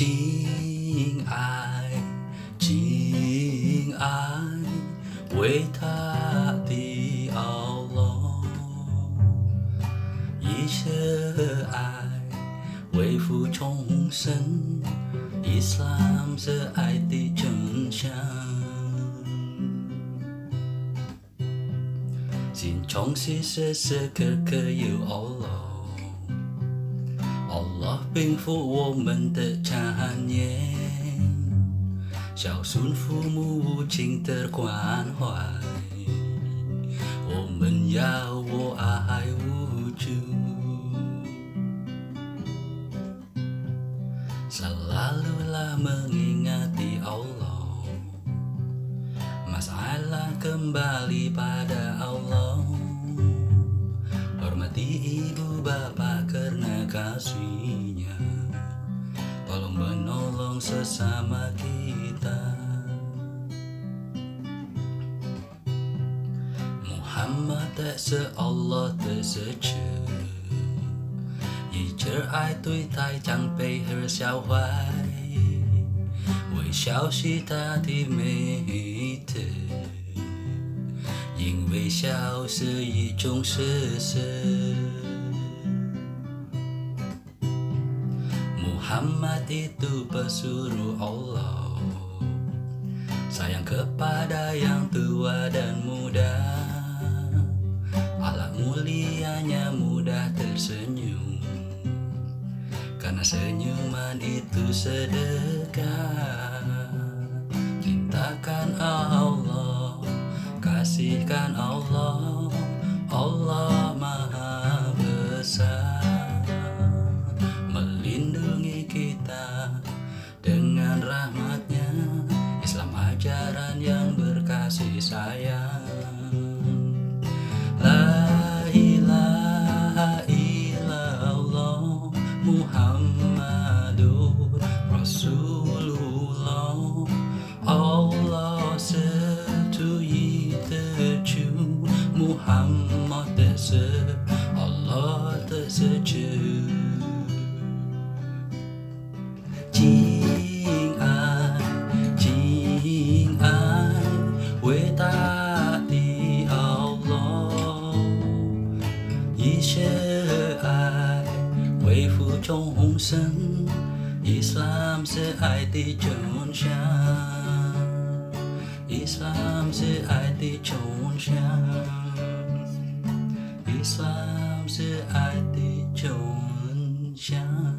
敬爱，敬爱，伟大的奥罗，一切爱，为父重生，伊斯兰是爱的真相。心中时时时刻刻有奥罗。Allah 并负我们的谗言，孝顺父母亲的关怀，我们要我爱无惧。Selalulah mengingati Allah Masalah kembali pada Allah Hormati ibu bapa karena Kasihnya, tolong menolong sesama kita. Muhammad adalah Allah tersebut. Icar, itu tak sampai harus syahwat. Wicau sih, tapi mede. Yung wicau seijung susu. Muhammad itu pesuruh Allah. Sayang kepada yang tua dan muda. Allah mulianya mudah tersenyum. Karena senyuman itu sedekah. Cintakan Allah Kasihkan Allah. Allah maha besar 知。敬爱，敬爱，伟大的奥罗，一切爱恢复重生。伊斯兰是爱的真相，伊斯兰是爱的真。想。